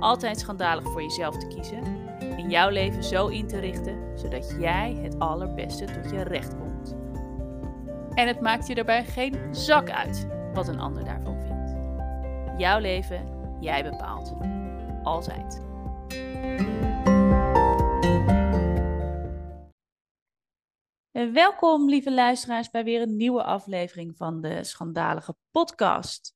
altijd schandalig voor jezelf te kiezen en jouw leven zo in te richten zodat jij het allerbeste tot je recht komt. En het maakt je daarbij geen zak uit wat een ander daarvan vindt. Jouw leven, jij bepaalt. Altijd. Welkom, lieve luisteraars, bij weer een nieuwe aflevering van de Schandalige Podcast.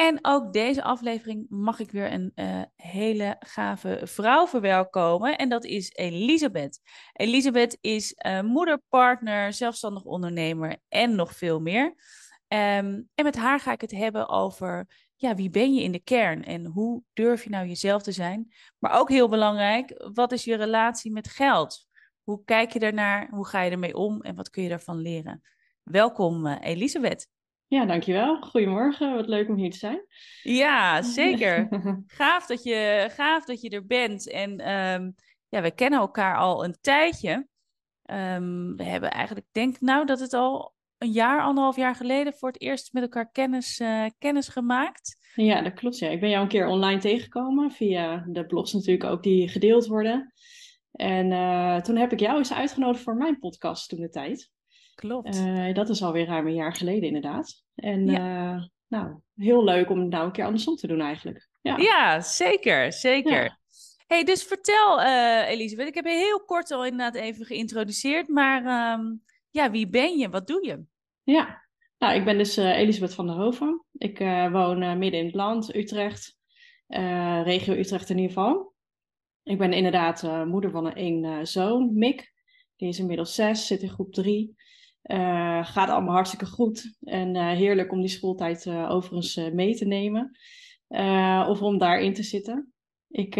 En ook deze aflevering mag ik weer een uh, hele gave vrouw verwelkomen. En dat is Elisabeth. Elisabeth is uh, moeder, partner, zelfstandig ondernemer en nog veel meer. Um, en met haar ga ik het hebben over ja, wie ben je in de kern en hoe durf je nou jezelf te zijn. Maar ook heel belangrijk, wat is je relatie met geld? Hoe kijk je daarnaar? Hoe ga je ermee om? En wat kun je daarvan leren? Welkom, uh, Elisabeth. Ja, dankjewel. Goedemorgen. Wat leuk om hier te zijn. Ja, zeker. gaaf, dat je, gaaf dat je er bent. En um, ja, we kennen elkaar al een tijdje. Um, we hebben eigenlijk, denk nou dat het al een jaar, anderhalf jaar geleden voor het eerst met elkaar kennis, uh, kennis gemaakt. Ja, dat klopt. Ja. Ik ben jou een keer online tegengekomen via de blogs natuurlijk ook die gedeeld worden. En uh, toen heb ik jou eens uitgenodigd voor mijn podcast toen de tijd. Klopt. Uh, dat is alweer ruim een jaar geleden inderdaad. En ja. uh, nou, heel leuk om het nou een keer andersom te doen eigenlijk. Ja, ja zeker, zeker. Ja. hey, dus vertel uh, Elisabeth, ik heb je heel kort al inderdaad even geïntroduceerd, maar um, ja, wie ben je? Wat doe je? Ja, nou, ik ben dus Elisabeth van der Hoven. Ik woon midden in het land, Utrecht, regio Utrecht in ieder geval. Ik ben inderdaad moeder van een, een zoon, Mick. Die is inmiddels zes, zit in groep drie. Uh, gaat allemaal hartstikke goed. En uh, heerlijk om die schooltijd uh, overigens mee te nemen. of om daarin te zitten. Ik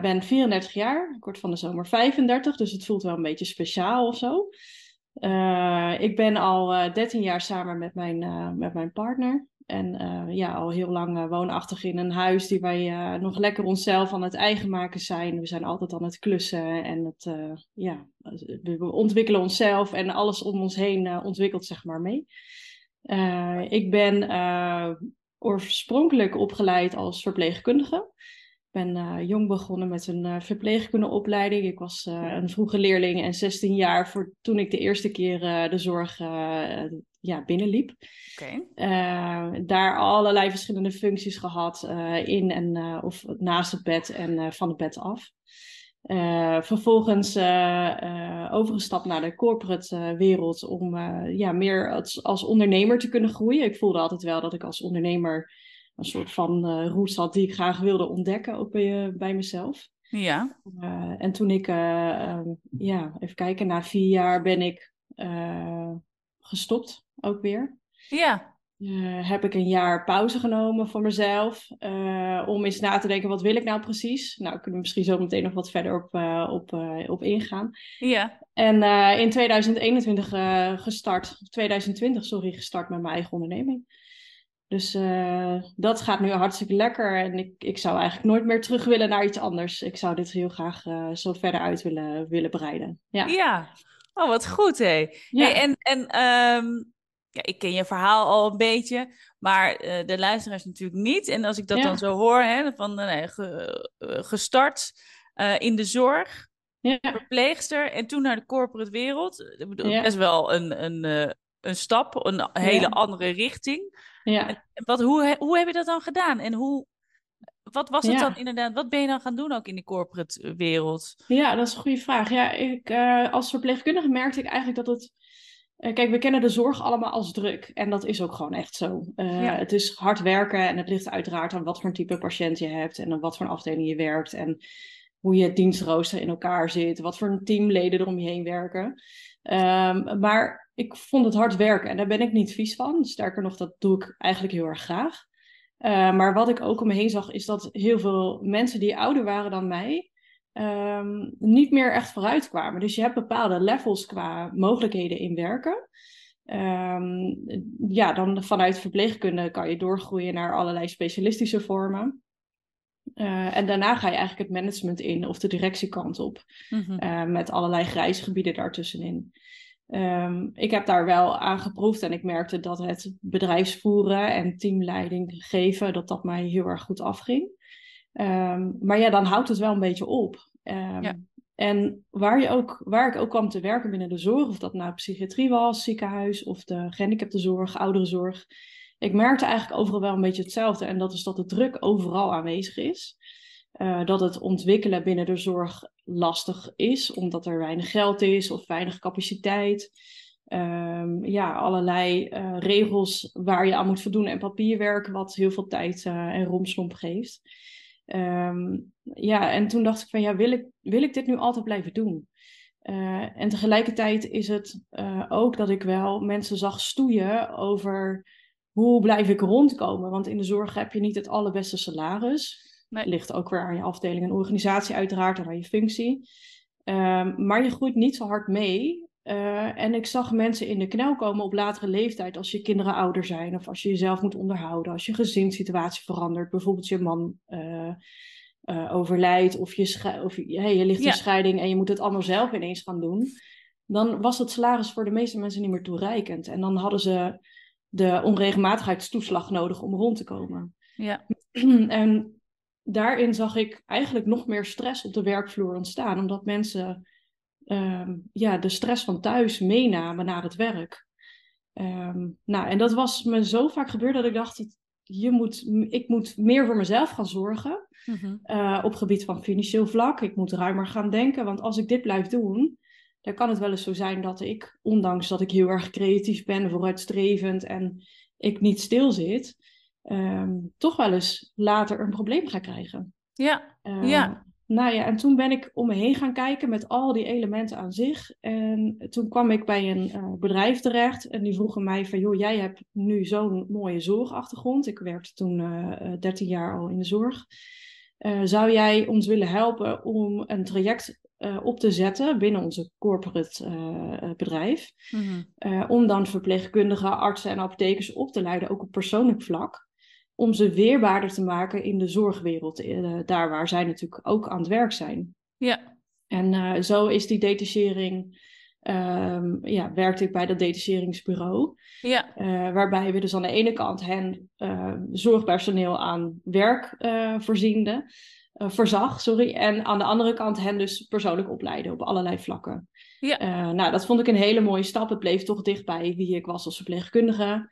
ben 34 jaar. Ik word van de zomer 35. Dus het voelt wel een beetje speciaal of zo. ik ben al 13 jaar samen met mijn, met mijn partner. En uh, ja, al heel lang uh, woonachtig in een huis die wij uh, nog lekker onszelf aan het eigen maken zijn. We zijn altijd aan het klussen en het, ja, we ontwikkelen onszelf en alles om ons heen ontwikkelt zeg maar mee. ik ben oorspronkelijk opgeleid als verpleegkundige. Ik ben jong begonnen met een verpleegkundeopleiding. Ik was een vroege leerling en 16 jaar voor toen ik de eerste keer de zorg ja, binnenliep. Okay. Uh, daar allerlei verschillende functies gehad uh, in en uh, of naast het bed en van het bed af. vervolgens overgestapt naar de corporate wereld om ja, meer als, als ondernemer te kunnen groeien. Ik voelde altijd wel dat ik als ondernemer een soort van roes had die ik graag wilde ontdekken, ook bij, bij mezelf. Ja. en toen ik, ja, even kijken, na vier jaar ben ik gestopt ook weer. Ja. Uh, heb ik een jaar pauze genomen voor mezelf. Uh, om eens na te denken, wat wil ik nou precies? Nou, kunnen we misschien zo meteen nog wat verder op, uh, op, op ingaan. Ja. En in 2021 gestart, 2020, sorry, gestart met mijn eigen onderneming. Dus dat gaat nu hartstikke lekker. En ik, ik zou eigenlijk nooit meer terug willen naar iets anders. Ik zou dit heel graag zo verder uit willen, willen breiden. Ja. ja. Oh, wat goed, hé. Ja. Hey, en en um, ja, ik ken je verhaal al een beetje, maar uh, de luisteraars natuurlijk niet. En als ik dat ja. dan zo hoor, hè, van nee, ge, gestart in de zorg, ja. verpleegster en toen naar de corporate wereld. Ja. best wel een, een, een stap, een hele andere richting. Ja. Wat, hoe, hoe heb je dat dan gedaan? En hoe, wat was het dan inderdaad? Wat ben je dan gaan doen ook in die corporate wereld? Ja, dat is een goede vraag. Ja, ik, als verpleegkundige merkte ik eigenlijk dat het eh, kijk, we kennen de zorg allemaal als druk. En dat is ook gewoon echt zo. Uh, Het is hard werken en het ligt uiteraard aan wat voor type patiënt je hebt en aan wat voor afdeling je werkt en hoe je het dienstrooster in elkaar zit, wat voor een teamleden er om je heen werken. Um, maar ik vond het hard werken en daar ben ik niet vies van. Sterker nog, dat doe ik eigenlijk heel erg graag. Uh, maar wat ik ook om me heen zag, is dat heel veel mensen die ouder waren dan mij, um, niet meer echt vooruit kwamen. Dus je hebt bepaalde levels qua mogelijkheden in werken. Um, ja, dan vanuit verpleegkunde kan je doorgroeien naar allerlei specialistische vormen. Uh, en daarna ga je eigenlijk het management in of de directiekant op. Mm-hmm. Uh, met allerlei grijze gebieden daartussenin. Um, ik heb daar wel aan geproefd en ik merkte dat het bedrijfsvoeren en teamleiding geven, dat dat mij heel erg goed afging. Um, maar ja, dan houdt het wel een beetje op. Um, ja. En waar, je ook, waar ik ook kwam te werken binnen de zorg, of dat nou psychiatrie was, ziekenhuis of de gehandicaptenzorg, ouderenzorg. Ik merkte eigenlijk overal wel een beetje hetzelfde. En dat is dat de druk overal aanwezig is. Uh, dat het ontwikkelen binnen de zorg lastig is, omdat er weinig geld is of weinig capaciteit. Um, ja, allerlei uh, regels waar je aan moet voldoen en papierwerk, wat heel veel tijd uh, en romslomp geeft. Um, ja, en toen dacht ik van ja, wil ik, wil ik dit nu altijd blijven doen? Uh, en tegelijkertijd is het ook dat ik wel mensen zag stoeien over hoe blijf ik rondkomen. Want in de zorg heb je niet het allerbeste salaris. Nee. Ligt ook weer aan je afdeling en organisatie uiteraard en aan je functie. Um, maar je groeit niet zo hard mee uh, en ik zag mensen in de knel komen op latere leeftijd als je kinderen ouder zijn of als je jezelf moet onderhouden, als je gezinssituatie verandert, bijvoorbeeld je man uh, uh, overlijdt of, je, of hey, je ligt in scheiding en je moet het allemaal zelf ineens gaan doen. Dan was het salaris voor de meeste mensen niet meer toereikend. En dan hadden ze de onregelmatigheidstoeslag nodig om rond te komen. Ja. en daarin zag ik eigenlijk nog meer stress op de werkvloer ontstaan, omdat mensen um, ja, de stress van thuis meenamen naar het werk. Um, nou, en dat was me zo vaak gebeurd dat ik dacht, je moet, ik moet meer voor mezelf gaan zorgen. Mm-hmm. Uh, op gebied van financieel vlak. Ik moet ruimer gaan denken, want als ik dit blijf doen, dan kan het wel eens zo zijn dat ik, ondanks dat ik heel erg creatief ben, vooruitstrevend en ik niet stil zit, um, toch wel eens later een probleem ga krijgen. Ja, ja. Nou ja, en toen ben ik om me heen gaan kijken met al die elementen aan zich. En toen kwam ik bij een uh, bedrijf terecht en die vroegen mij van, joh, jij hebt nu zo'n mooie zorgachtergrond. Ik werkte toen uh, eh, 13 eh, jaar al in de zorg. Uh, zou jij ons willen helpen om een traject op te zetten binnen onze corporate bedrijf? Mm-hmm. om dan verpleegkundigen, artsen en apothekers op te leiden, ook op persoonlijk vlak om ze weerbaarder te maken in de zorgwereld, uh, daar waar zij natuurlijk ook aan het werk zijn. Ja. En uh, zo is die detachering, um, ja, werkte ik bij dat detacheringsbureau. Ja. Uh, waarbij we dus aan de ene kant hen zorgpersoneel aan werk voorziende, voorzag, sorry. En aan de andere kant hen dus persoonlijk opleiden op allerlei vlakken. Ja. nou, dat vond ik een hele mooie stap. Het bleef toch dichtbij wie ik was als verpleegkundige.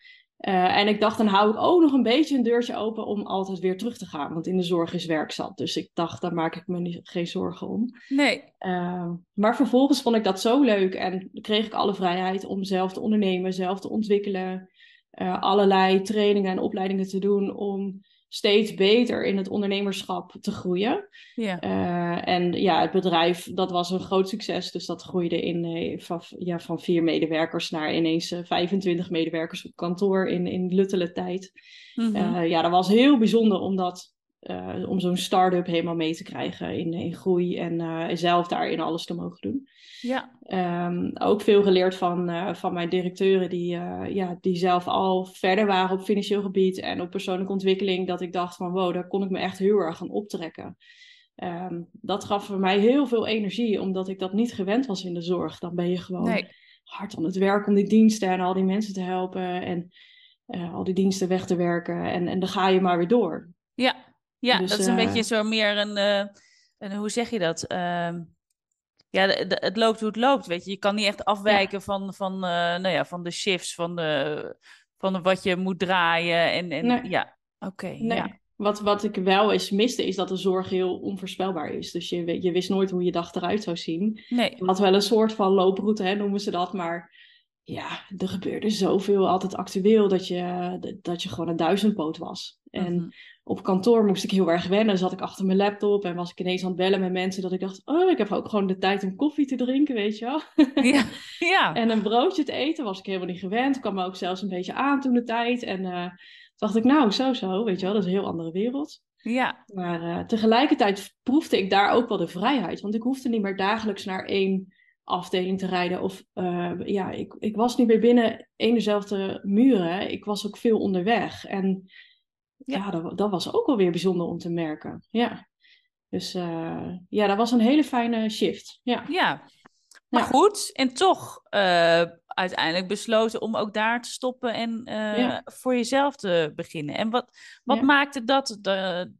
Uh, en ik dacht, dan hou ik ook nog een beetje een deurtje open om altijd weer terug te gaan. Want in de zorg is werk zat. Dus ik dacht, daar maak ik me niet, geen zorgen om. Nee. Uh, maar vervolgens vond ik dat zo leuk. En kreeg ik alle vrijheid om zelf te ondernemen, zelf te ontwikkelen. Uh, allerlei trainingen en opleidingen te doen om steeds beter in het ondernemerschap te groeien. Ja. Uh, en ja, het bedrijf, dat was een groot succes. Dus dat groeide in, uh, van, ja, van vier medewerkers naar ineens uh, eh, 25 medewerkers op kantoor in, in luttele tijd. Mm -hmm. ja, dat was heel bijzonder om dat uh, om zo'n start-up helemaal mee te krijgen in, in groei en uh, zelf daarin alles te mogen doen. Ja. Um, ook veel geleerd van, uh, van mijn directeuren die, ja, die zelf al verder waren op financieel gebied en op persoonlijke ontwikkeling. Dat ik dacht van wow, daar kon ik me echt heel erg aan optrekken. Um, dat gaf voor mij heel veel energie, omdat ik dat niet gewend was in de zorg. Dan ben je gewoon nee. hard aan het werk om die diensten en al die mensen te helpen en al die diensten weg te werken. En, en dan ga je maar weer door. Ja, ja, dus, dat is een beetje zo meer een, uh, een, hoe zeg je dat? Uh, ja, de, de, het loopt hoe het loopt, weet je. Je kan niet echt afwijken ja. van, van, nou ja, van de shifts, van, de, van wat je moet draaien. En, en nee. ja, oké. Okay, nee. ja. Wat, wat ik wel eens miste, is dat de zorg heel onvoorspelbaar is. Dus je, je wist nooit hoe je dag eruit zou zien. Nee. Je had wel een soort van looproute, hè, noemen ze dat. Maar ja, er gebeurde zoveel, altijd actueel, dat je, dat je gewoon een duizendpoot was. En Mhm. op kantoor moest ik heel erg wennen. Zat ik achter mijn laptop en was ik ineens aan het bellen met mensen. Dat ik dacht, oh, ik heb ook gewoon de tijd om koffie te drinken, weet je wel. Ja. ja. En een broodje te eten was ik helemaal niet gewend. kwam me ook zelfs een beetje aan toen de tijd. En eh, toen dacht ik, nou, zo, zo, weet je wel, dat is een heel andere wereld. Ja. Maar eh, tegelijkertijd proefde ik daar ook wel de vrijheid. Want ik hoefde niet meer dagelijks naar één afdeling te rijden. Of eh, ja, ik, ik was niet meer binnen één dezelfde muren. Ik was ook veel onderweg. En ja, Ja. dat, dat was ook wel weer bijzonder om te merken. Ja. Dus eh, ja, dat was een hele fijne shift. Ja. Ja. Maar Ja. goed, en toch eh, uiteindelijk besloten om ook daar te stoppen en Ja. voor jezelf te beginnen. En wat, wat maakte dat,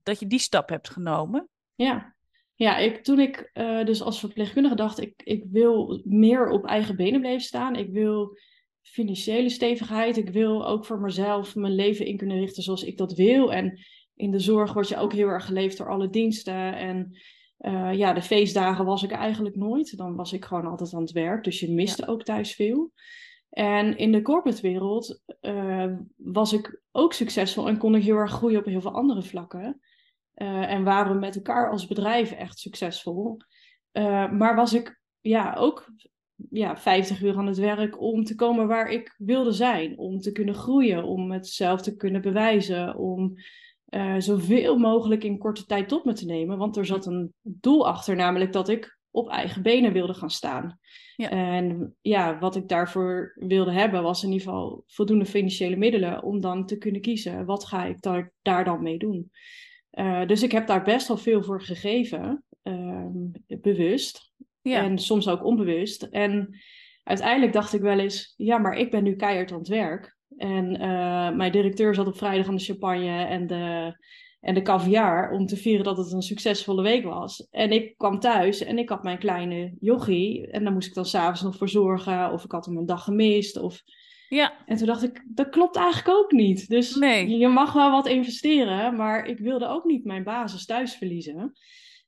dat je die stap hebt genomen? Ja, ja ik, toen ik eh, dus als verpleegkundige dacht, ik, ik wil meer op eigen benen blijven staan. Ik wil financiële stevigheid. Ik wil ook voor mezelf mijn leven in kunnen richten zoals ik dat wil. En in de zorg word je ook heel erg geleefd door alle diensten. En eh, ja, de feestdagen was ik eigenlijk nooit. Dan was ik gewoon altijd aan het werk. Dus je miste ook thuis veel. En in de corporate wereld eh, was ik ook succesvol en kon ik heel erg groeien op heel veel andere vlakken. Eh, en waren we met elkaar als bedrijf echt succesvol. Eh, maar was ik ja, ook ja, 50 uur aan het werk om te komen waar ik wilde zijn. Om te kunnen groeien, om het zelf te kunnen bewijzen. Om eh, zoveel mogelijk in korte tijd tot me te nemen. Want er zat een doel achter, namelijk dat ik op eigen benen wilde gaan staan. Ja. En ja, wat ik daarvoor wilde hebben, was in ieder geval voldoende financiële middelen om dan te kunnen kiezen. Wat ga ik daar, daar dan mee doen? Uh, dus ik heb daar best wel veel voor gegeven, um, bewust Ja. en soms ook onbewust. En uiteindelijk dacht ik wel eens, ja, maar ik ben nu keihard aan het werk. En uh, mijn directeur zat op vrijdag aan de champagne en de, en de caviar om te vieren dat het een succesvolle week was. En ik kwam thuis en ik had mijn kleine yogi en daar moest ik dan s'avonds nog voor zorgen of ik had hem een dag gemist of... Ja. En toen dacht ik, dat klopt eigenlijk ook niet. Dus Nee. je mag wel wat investeren, maar ik wilde ook niet mijn basis thuis verliezen.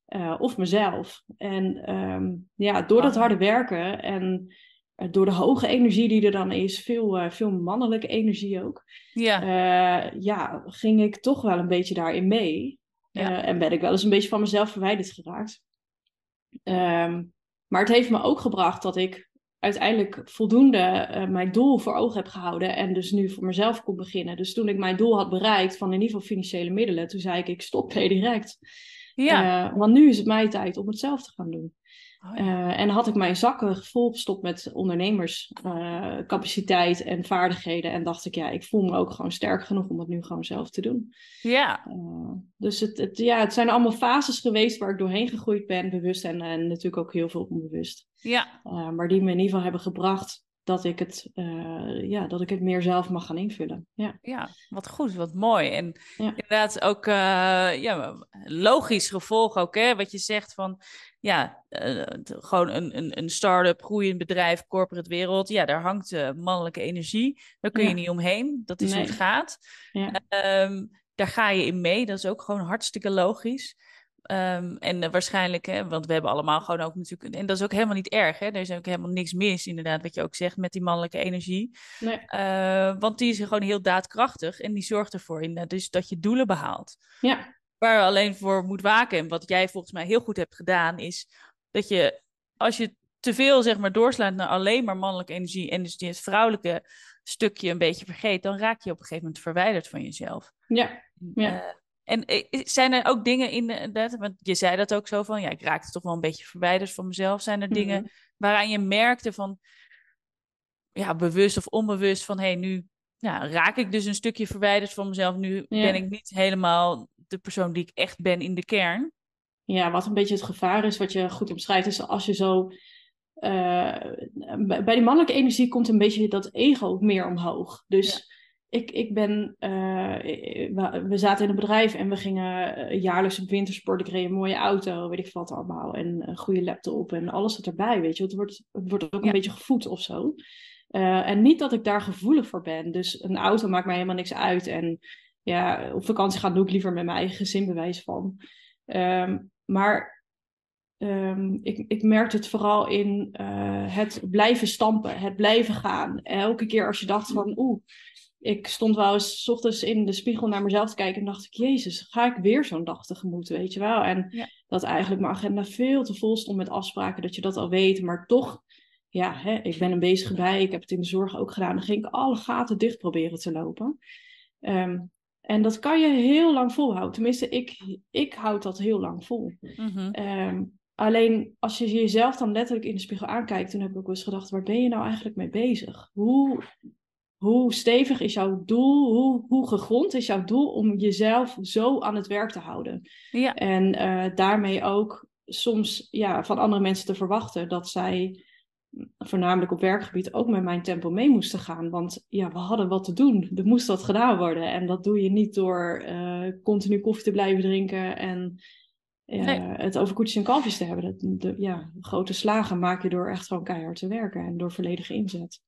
Uh, of mezelf. En um, ja, door dat harde werken en uh, door de hoge energie die er dan is, veel, uh, veel mannelijke energie ook. Ja. Ja, ging ik toch wel een beetje daarin mee. Ja. en ben ik wel eens een beetje van mezelf verwijderd geraakt. Um, maar het heeft me ook gebracht dat ik uiteindelijk voldoende uh, mijn doel voor ogen heb gehouden en dus nu voor mezelf kon beginnen. Dus toen ik mijn doel had bereikt van in ieder geval financiële middelen, toen zei ik, ik stop direct. Ja. Uh, want nu is het mijn tijd om het zelf te gaan doen. Oh, ja. uh, en had ik mijn zakken volgestopt met ondernemerscapaciteit en vaardigheden. En dacht ik, ja, ik voel me ook gewoon sterk genoeg om het nu gewoon zelf te doen. Ja. Uh, dus het, het, ja, het zijn allemaal fases geweest waar ik doorheen gegroeid ben, bewust en, en natuurlijk ook heel veel onbewust. Ja. Maar die me in ieder geval hebben gebracht dat ik het, uh, ja, dat ik het meer zelf mag gaan invullen. Ja, ja wat goed, wat mooi. En ja. inderdaad ook uh, ja, logisch gevolg ook, hè, wat je zegt van, ja, uh, gewoon een, een, een start-up, groeiend bedrijf, corporate wereld, ja, daar hangt mannelijke energie. Daar kun je Ja. niet omheen, dat is Nee. hoe het gaat. ja. Um, daar ga je in mee, dat is ook gewoon hartstikke logisch. Um, en uh, waarschijnlijk, hè, want we hebben allemaal gewoon ook natuurlijk, en dat is ook helemaal niet erg, hè, er is ook helemaal niks mis, inderdaad, wat je ook zegt met die mannelijke energie. Nee. Uh, want die is gewoon heel daadkrachtig en die zorgt ervoor in, dus dat je doelen behaalt. ja. Waar je alleen voor moet waken, en wat jij volgens mij heel goed hebt gedaan, is dat je, als je te veel zeg maar doorslaat naar alleen maar mannelijke energie en dus het vrouwelijke stukje een beetje vergeet, dan raak je op een gegeven moment verwijderd van jezelf. ja. ja. Uh, en zijn er ook dingen in dat, want je zei dat ook zo van, ja, ik raakte toch wel een beetje verwijderd van mezelf. Zijn er dingen Mhm. waaraan je merkte van, ja, bewust of onbewust van, hé, hey, nu ja, raak ik dus een stukje verwijderd van mezelf. Nu Ja. ben ik niet helemaal de persoon die ik echt ben in de kern. Ja, wat een beetje het gevaar is, wat je goed omschrijft, is als je zo. eh, bij die mannelijke energie komt een beetje dat ego ook meer omhoog. Dus ik, ik ben. eh, we, we zaten in een bedrijf en we gingen eh, jaarlijks op wintersport. Ik reed een mooie auto, weet ik wat allemaal. En een goede laptop en alles zat erbij, weet je. Het wordt, het wordt ook Ja. een beetje gevoed of zo. Eh, en niet dat ik daar gevoelig voor ben. Dus een auto maakt mij helemaal niks uit. En ja, op vakantie gaan doe ik liever met mijn eigen gezin bewijs van. Ehm, maar ehm, ik, ik merkte het vooral in uh, het blijven stampen, het blijven gaan. Elke keer als je dacht van oeh, ik stond wel eens s ochtends in de spiegel naar mezelf te kijken en dacht ik, jezus, ga ik weer zo'n dag tegemoet, weet je wel? En dat eigenlijk mijn agenda veel te vol stond met afspraken, dat je dat al weet, maar toch, ja, hè, ik ben een bezige bij, ik heb het in de zorg ook gedaan, dan ging ik alle gaten dicht proberen te lopen. Um, en dat kan je heel lang volhouden. Tenminste, ik, ik houd dat heel lang vol. Mhm. Ehm, alleen als je jezelf dan letterlijk in de spiegel aankijkt, toen heb ik ook eens gedacht, waar ben je nou eigenlijk mee bezig? Hoe, hoe stevig is jouw doel? Hoe, hoe gegrond is jouw doel om jezelf zo aan het werk te houden? Ja. En uh, daarmee ook soms ja, van andere mensen te verwachten dat zij voornamelijk op werkgebied ook met mijn tempo mee moesten gaan. Want ja, we hadden wat te doen. Er moest wat gedaan worden. En dat doe je niet door uh, continu koffie te blijven drinken en uh, het over koetjes en kalfjes te hebben. Dat, de, ja, grote slagen maak je door echt gewoon keihard te werken en door volledige inzet.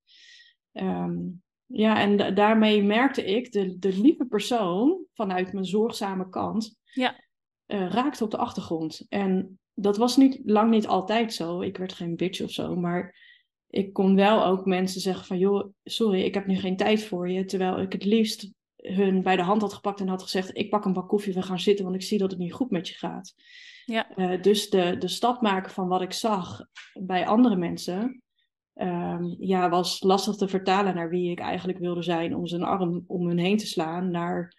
Um, ja, en daarmee merkte ik de, de lieve persoon vanuit mijn zorgzame kant ja. Uh, raakte op de achtergrond. En dat was niet, lang niet altijd zo. Ik werd geen bitch of zo. Maar ik kon wel ook mensen zeggen van... joh, sorry, ik heb nu geen tijd voor je. Terwijl ik het liefst hun bij de hand had gepakt en had gezegd... ik pak een bak koffie, we gaan zitten... want ik zie dat het niet goed met je gaat. Ja. Uh, dus de, de stap maken van wat ik zag bij andere mensen... Um, ja, was lastig te vertalen naar wie ik eigenlijk wilde zijn... om zijn arm om hun heen te slaan naar...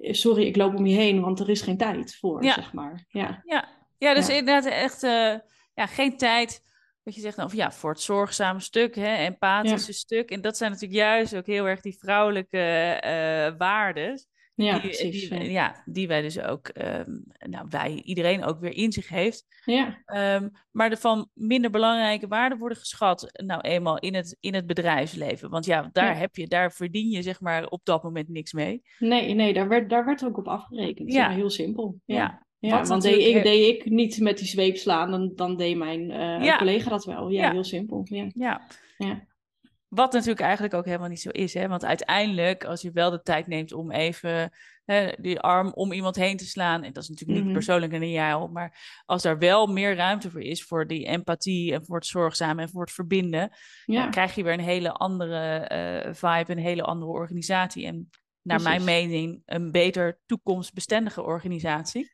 sorry, ik loop om je heen, want er is geen tijd voor, zeg maar. Ja, ja. Ja, dus inderdaad echt uh, ja, geen tijd, wat je zegt, of ja, voor het zorgzame stuk, hè, empathische stuk. En dat zijn natuurlijk juist ook heel erg die vrouwelijke uh, waarden. Ja, die, precies, die, ja. die wij dus ook, um, nou wij, iedereen ook weer in zich heeft. Ja. Um, maar de van minder belangrijke waarden worden geschat, nou eenmaal in het, in het bedrijfsleven. Want ja, daar heb je, daar verdien je zeg maar op dat moment niks mee. Nee, nee, daar werd, daar werd ook op afgerekend. Ja, heel simpel. Ja. Ja, want deed ik, deed ik niet met die zweep slaan, dan, dan deed mijn uh, collega dat wel. Ja, heel simpel. Ja. Ja. Wat natuurlijk eigenlijk ook helemaal niet zo is. Hè? Want uiteindelijk, als je wel de tijd neemt om even hè, die arm om iemand heen te slaan. En dat is natuurlijk niet mm -hmm. persoonlijk een jij Maar als er wel meer ruimte voor is, voor die empathie en voor het zorgzaam en voor het verbinden. Dan krijg je weer een hele andere uh, vibe, een hele andere organisatie. En naar mijn mening een beter toekomstbestendige organisatie.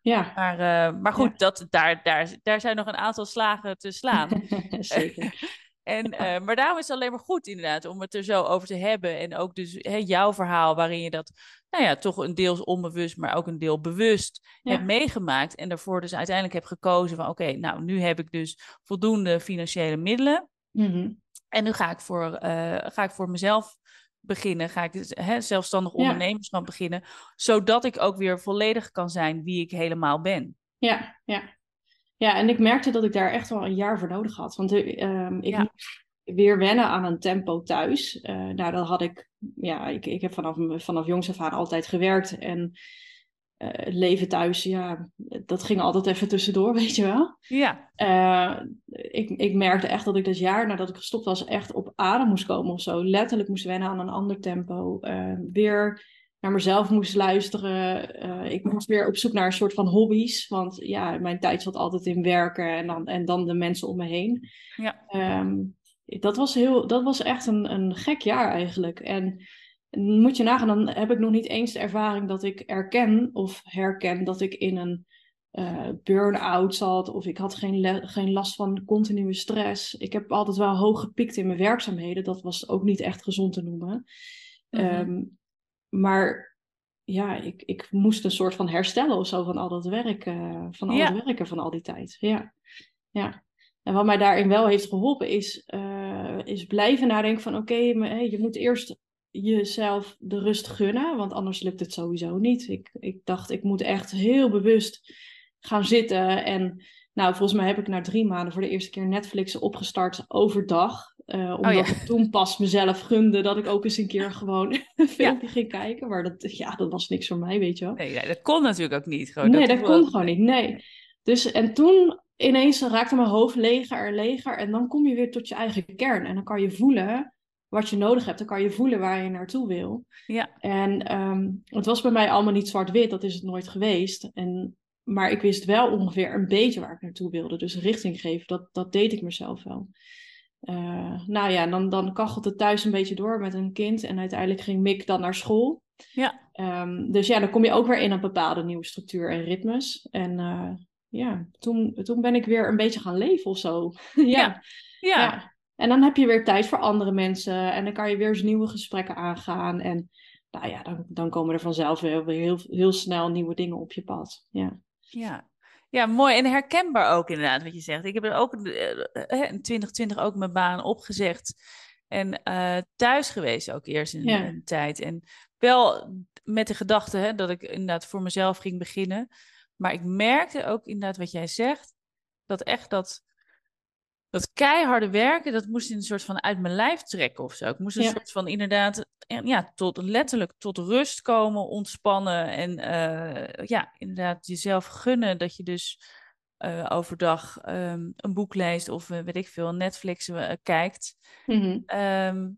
Ja. Maar, uh, maar goed, dat, daar, daar, daar zijn nog een aantal slagen te slaan. Zeker. en, uh, maar daarom is het alleen maar goed inderdaad om het er zo over te hebben. En ook dus hè, jouw verhaal waarin je dat nou ja, toch een deels onbewust, maar ook een deel bewust ja. hebt meegemaakt. En daarvoor dus uiteindelijk heb gekozen van oké, nou nu heb ik dus voldoende financiële middelen. Mm -hmm. En nu ga ik voor, uh, ga ik voor mezelf beginnen, ga ik hè, zelfstandig ondernemerschap ja. beginnen, zodat ik ook weer volledig kan zijn wie ik helemaal ben. Ja, ja. Ja, en ik merkte dat ik daar echt wel een jaar voor nodig had. Want uh, ik ja. weer wennen aan een tempo thuis. Uh, nou, dat had ik, ja, ik, ik heb vanaf, vanaf jongs af aan altijd gewerkt. En uh, het leven thuis, ja, dat ging altijd even tussendoor, weet je wel. Ja. Uh, ik, ik merkte echt dat ik dat jaar nadat ik gestopt was, echt op adem moest komen of zo. Letterlijk moest wennen aan een ander tempo. Uh, weer naar mezelf moest luisteren. ik moest weer op zoek naar een soort van hobby's. Want ja, mijn tijd zat altijd in werken en dan, en dan de mensen om me heen. Ja. Um, dat, was heel, dat was echt een, een gek jaar eigenlijk. En moet je nagaan, dan heb ik nog niet eens de ervaring dat ik erken of herken dat ik in een uh, burn-out zat of ik had geen, geen last van continue stress. Ik heb altijd wel hoog gepikt in mijn werkzaamheden. Dat was ook niet echt gezond te noemen. Mm um, maar ja, ik, ik moest een soort van herstellen of zo van al dat werk, uh, van al ja. het werken van al die tijd. Ja. ja. En wat mij daarin wel heeft geholpen is, uh, is blijven nadenken van oké, okay, je moet eerst jezelf de rust gunnen, want anders lukt het sowieso niet. Ik, ik dacht, ik moet echt heel bewust gaan zitten. En nou, volgens mij heb ik na drie maanden voor de eerste keer Netflix opgestart overdag. Uh, omdat oh, ja. ik toen pas mezelf gunde dat ik ook eens een keer gewoon een filmpje ja. ging kijken. Maar dat, ja, dat was niks voor mij, weet je wel. Nee, dat kon natuurlijk ook niet. Gewoon, nee, dat, dat kon gewoon niet, nee. Dus, en toen ineens raakte mijn hoofd leger en leger. En dan kom je weer tot je eigen kern. En dan kan je voelen wat je nodig hebt. Dan kan je voelen waar je naartoe wil. Ja. En ehm, het was bij mij allemaal niet zwart-wit, dat is het nooit geweest. En, maar ik wist wel ongeveer een beetje waar ik naartoe wilde. Dus richting geven, dat, dat deed ik mezelf wel. Uh, nou ja, dan, dan kachelt het thuis een beetje door met een kind. En uiteindelijk ging Mick dan naar school. Ja. Um, dus ja, dan kom je ook weer in een bepaalde nieuwe structuur en ritmes. En uh, ja, toen, toen ben ik weer een beetje gaan leven of zo. ja. Ja. ja. ja. En dan heb je weer tijd voor andere mensen. En dan kan je weer eens nieuwe gesprekken aangaan. En nou ja, dan, dan komen er vanzelf weer heel, heel snel nieuwe dingen op je pad. Ja. Ja. Ja, mooi en herkenbaar ook inderdaad wat je zegt. Ik heb er ook uh, in 2020 ook mijn baan opgezegd en uh, thuis geweest ook eerst in Ja. een tijd. En wel met de gedachte hè, dat ik inderdaad voor mezelf ging beginnen. Maar ik merkte ook inderdaad wat jij zegt, dat echt dat, dat keiharde werken, dat moest in een soort van uit mijn lijf trekken of zo. Ik moest een Ja. soort van inderdaad, eh, ja, tot, letterlijk tot rust komen, ontspannen en eh, ja, inderdaad jezelf gunnen dat je dus eh, overdag ehm, een boek leest of weet ik veel, Netflix kijkt. Mhm. Ehm,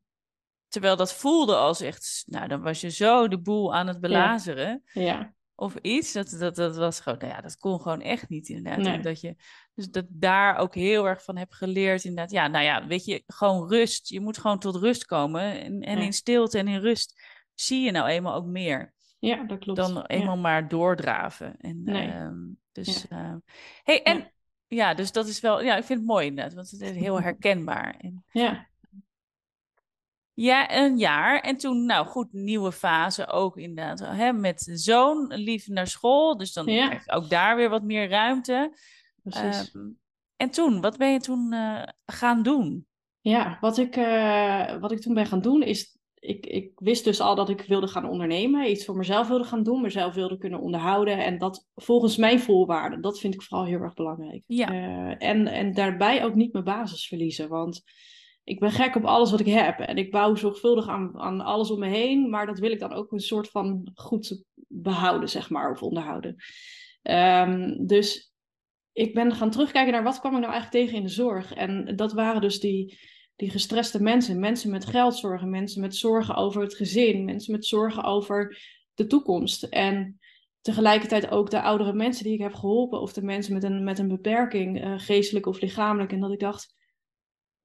terwijl dat voelde als echt, nou dan was je zo de boel aan het belazeren ja. Of iets. Dat, dat, dat was gewoon, nou ja, dat kon gewoon echt niet inderdaad. Nee. Dat je, dus dat daar ook heel erg van heb geleerd inderdaad. Ja, nou ja, weet je, gewoon rust. Je moet gewoon tot rust komen. En, en Ja. in stilte en in rust zie je nou eenmaal ook meer ja, dat klopt. dan Ja. eenmaal maar doordraven. En, Nee. ehm, dus, ehm, hey, en Ja. ja. dus dat is wel, ja, ik vind het mooi inderdaad, want het is heel herkenbaar. En, Ja. Ja, een jaar. En toen, nou goed, nieuwe fase ook inderdaad. Hè, met de zoon, lief naar school. Dus dan Ja. krijg je ook daar weer wat meer ruimte. Precies. Ehm, en toen, wat ben je toen eh, gaan doen? Ja, wat ik, eh, wat ik toen ben gaan doen is. Ik, ik wist dus al dat ik wilde gaan ondernemen, iets voor mezelf wilde gaan doen, mezelf wilde kunnen onderhouden. En dat volgens mijn voorwaarden, dat vind ik vooral heel erg belangrijk. Ja. Eh, en, en daarbij ook niet mijn basis verliezen. Want ik ben gek op alles wat ik heb. En ik bouw zorgvuldig aan, aan alles om me heen. Maar dat wil ik dan ook een soort van goed behouden, zeg maar, of onderhouden. Ehm, dus ik ben gaan terugkijken naar wat kwam ik nou eigenlijk tegen in de zorg. En dat waren dus die, die gestreste mensen. Mensen met geldzorgen, mensen met zorgen over het gezin, mensen met zorgen over de toekomst. En tegelijkertijd ook de oudere mensen die ik heb geholpen, of de mensen met een, met een beperking, eh, geestelijk of lichamelijk. En dat ik dacht,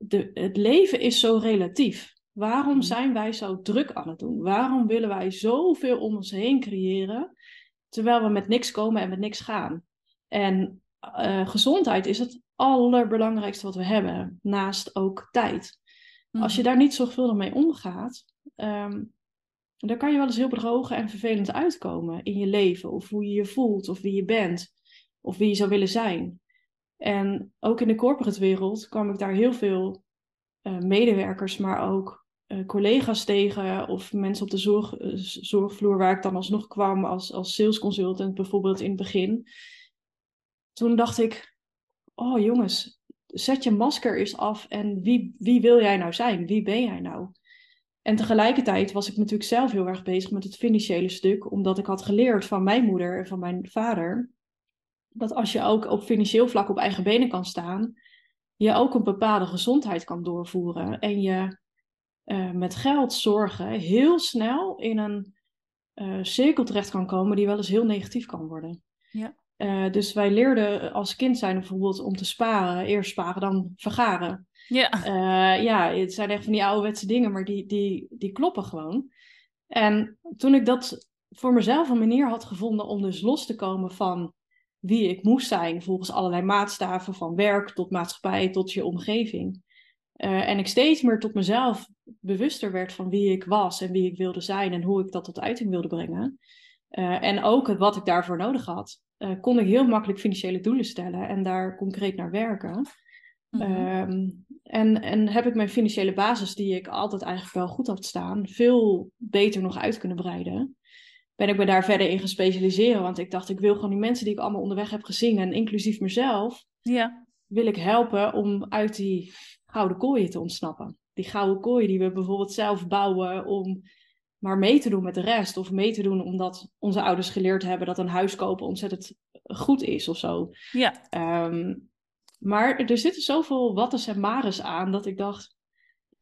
de, het leven is zo relatief. Waarom Mhm. zijn wij zo druk aan het doen? Waarom willen wij zoveel om ons heen creëren, terwijl we met niks komen en met niks gaan? En eh, gezondheid is het allerbelangrijkste wat we hebben, naast ook tijd. Als je Mhm. daar niet zorgvuldig mee omgaat, ehm, dan kan je wel eens heel bedrogen en vervelend uitkomen in je leven, of hoe je je voelt, of wie je bent, of wie je zou willen zijn. En ook in de corporate wereld kwam ik daar heel veel eh, medewerkers, maar ook eh, collega's tegen, of mensen op de zorg, eh, zorgvloer waar ik dan alsnog kwam als, als sales consultant bijvoorbeeld in het begin. Toen dacht ik, oh jongens, zet je masker eens af en wie, wie wil jij nou zijn? Wie ben jij nou? En tegelijkertijd was ik natuurlijk zelf heel erg bezig met het financiële stuk, omdat ik had geleerd van mijn moeder en van mijn vader, dat als je ook op financieel vlak op eigen benen kan staan, je ook een bepaalde gezondheid kan doorvoeren en je eh, met geld zorgen heel snel in een eh, cirkel terecht kan komen die wel eens heel negatief kan worden. Ja. Eh, dus wij leerden als kind zijn bijvoorbeeld om te sparen, eerst sparen dan vergaren. Ja, ja, het zijn echt van die ouderwetse dingen, maar die, die, die kloppen gewoon. En toen ik dat voor mezelf een manier had gevonden om dus los te komen van wie ik moest zijn, volgens allerlei maatstaven, van werk tot maatschappij tot je omgeving. Eh, en ik steeds meer tot mezelf bewuster werd van wie ik was en wie ik wilde zijn en hoe ik dat tot uiting wilde brengen. Eh, en ook wat ik daarvoor nodig had, eh, kon ik heel makkelijk financiële doelen stellen en daar concreet naar werken. Mhm. Ehm, en, en heb ik mijn financiële basis, die ik altijd eigenlijk wel goed had staan, veel beter nog uit kunnen breiden. Ben ik me daar verder in gaan specialiseren, want ik dacht, ik wil gewoon die mensen die ik allemaal onderweg heb gezien, en inclusief mezelf, ja, wil ik helpen om uit die gouden kooien te ontsnappen. Die gouden kooien die we bijvoorbeeld zelf bouwen om maar mee te doen met de rest. Of mee te doen omdat onze ouders geleerd hebben dat een huis kopen ontzettend goed is of zo. ja, Ehm, maar er zitten zoveel wattes en mares aan dat ik dacht,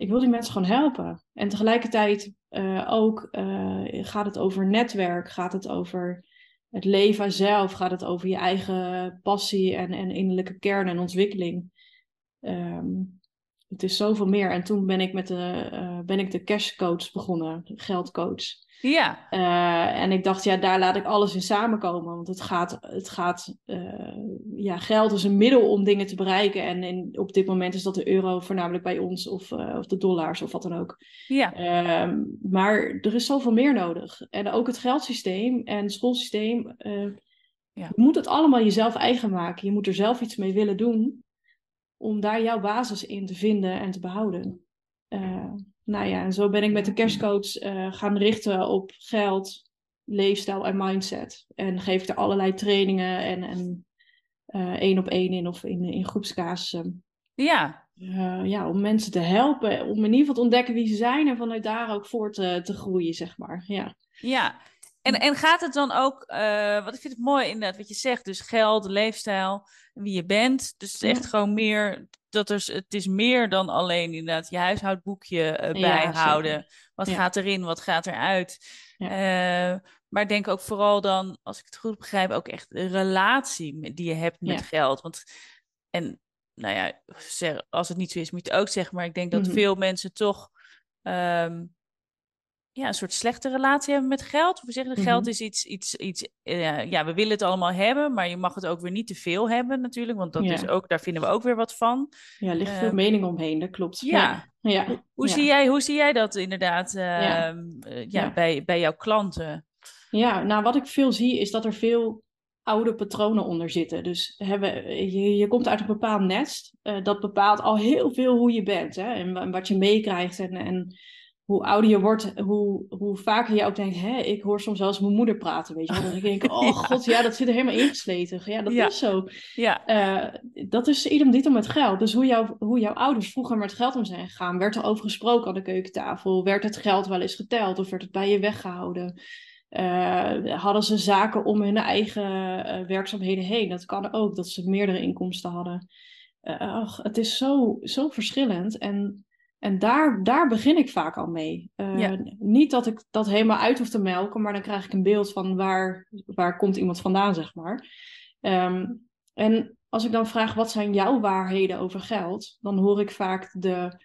ik wil die mensen gewoon helpen. En tegelijkertijd uh, ook uh, gaat het over netwerk, gaat het over het leven zelf, gaat het over je eigen passie en, en innerlijke kern en ontwikkeling. Um, het is zoveel meer. En toen ben ik, met de, uh, ben ik de cashcoach begonnen, geldcoach. Ja. Uh, en ik dacht, ja, daar laat ik alles in samenkomen. Want het gaat, het gaat uh, ja, geld is een middel om dingen te bereiken. En in, op dit moment is dat de euro voornamelijk bij ons, of, of de dollars, of wat dan ook. Ja. Ehm, maar er is zoveel meer nodig. En ook het geldsysteem en het schoolsysteem. Ja. Je moet het allemaal jezelf eigen maken. Je moet er zelf iets mee willen doen. Om daar jouw basis in te vinden en te behouden. Nou ja, en zo ben ik met de cashcoach uh, gaan richten op geld, leefstijl en mindset. En geef ik er allerlei trainingen en, en uh, één op één in of in, in groepscasussen. Ja. Uh, ja, om mensen te helpen, om in ieder geval te ontdekken wie ze zijn en vanuit daar ook voor te, te groeien, zeg maar. Ja. Ja, en, en gaat het dan ook, uh, wat ik vind het mooi inderdaad wat je zegt, dus geld, leefstijl, wie je bent. Dus het is echt gewoon meer, dat er, het is meer dan alleen inderdaad je huishoudboekje uh, bijhouden. Ja, wat ja. gaat erin, wat gaat eruit. Uh, maar denk ook vooral dan, als ik het goed begrijp, ook echt de relatie die je hebt met geld. Want, en nou ja, als het niet zo is, moet je het ook zeggen. Maar ik denk dat mm -hmm. veel mensen toch... Um, ja, een soort slechte relatie hebben met geld. We zeggen, -hmm. geld is iets, iets, iets uh, ja, we willen het allemaal hebben, maar je mag het ook weer niet te veel hebben natuurlijk, want dat ja. is ook, daar vinden we ook weer wat van. Ja, er ligt uh, veel mening omheen, dat klopt. Ja. ja. Hoe, hoe Zie jij, hoe zie jij dat inderdaad uh, ja. ja. Bij, bij jouw klanten? Ja, nou wat ik veel zie is dat er veel oude patronen onder zitten. Dus hebben, je, je komt uit een bepaald nest, dat bepaalt al heel veel hoe je bent hè, en, en wat je meekrijgt en... en hoe ouder je wordt, hoe, hoe vaker je ook denkt, hè, ik hoor soms zelfs mijn moeder praten, weet je wel. Dan denk ik, oh ja. god, ja, dat zit er helemaal ingesleten. Ja, dat ja. is zo. Ja. Uh, dat is idem dit om met geld. Dus hoe, jou, hoe jouw ouders vroeger met geld om zijn gegaan, werd er over gesproken aan de keukentafel? Werd het geld wel eens geteld of werd het bij je weggehouden? Uh, hadden ze zaken om hun eigen uh, werkzaamheden heen? Dat kan ook, dat ze meerdere inkomsten hadden. ach, het is zo, zo verschillend en... En daar, daar begin ik vaak al mee. Uh, ja. Niet dat ik dat helemaal uit hoef te melken, maar dan krijg ik een beeld van waar, waar komt iemand vandaan, zeg maar. Um, en als ik dan vraag, wat zijn jouw waarheden over geld? Dan hoor ik vaak de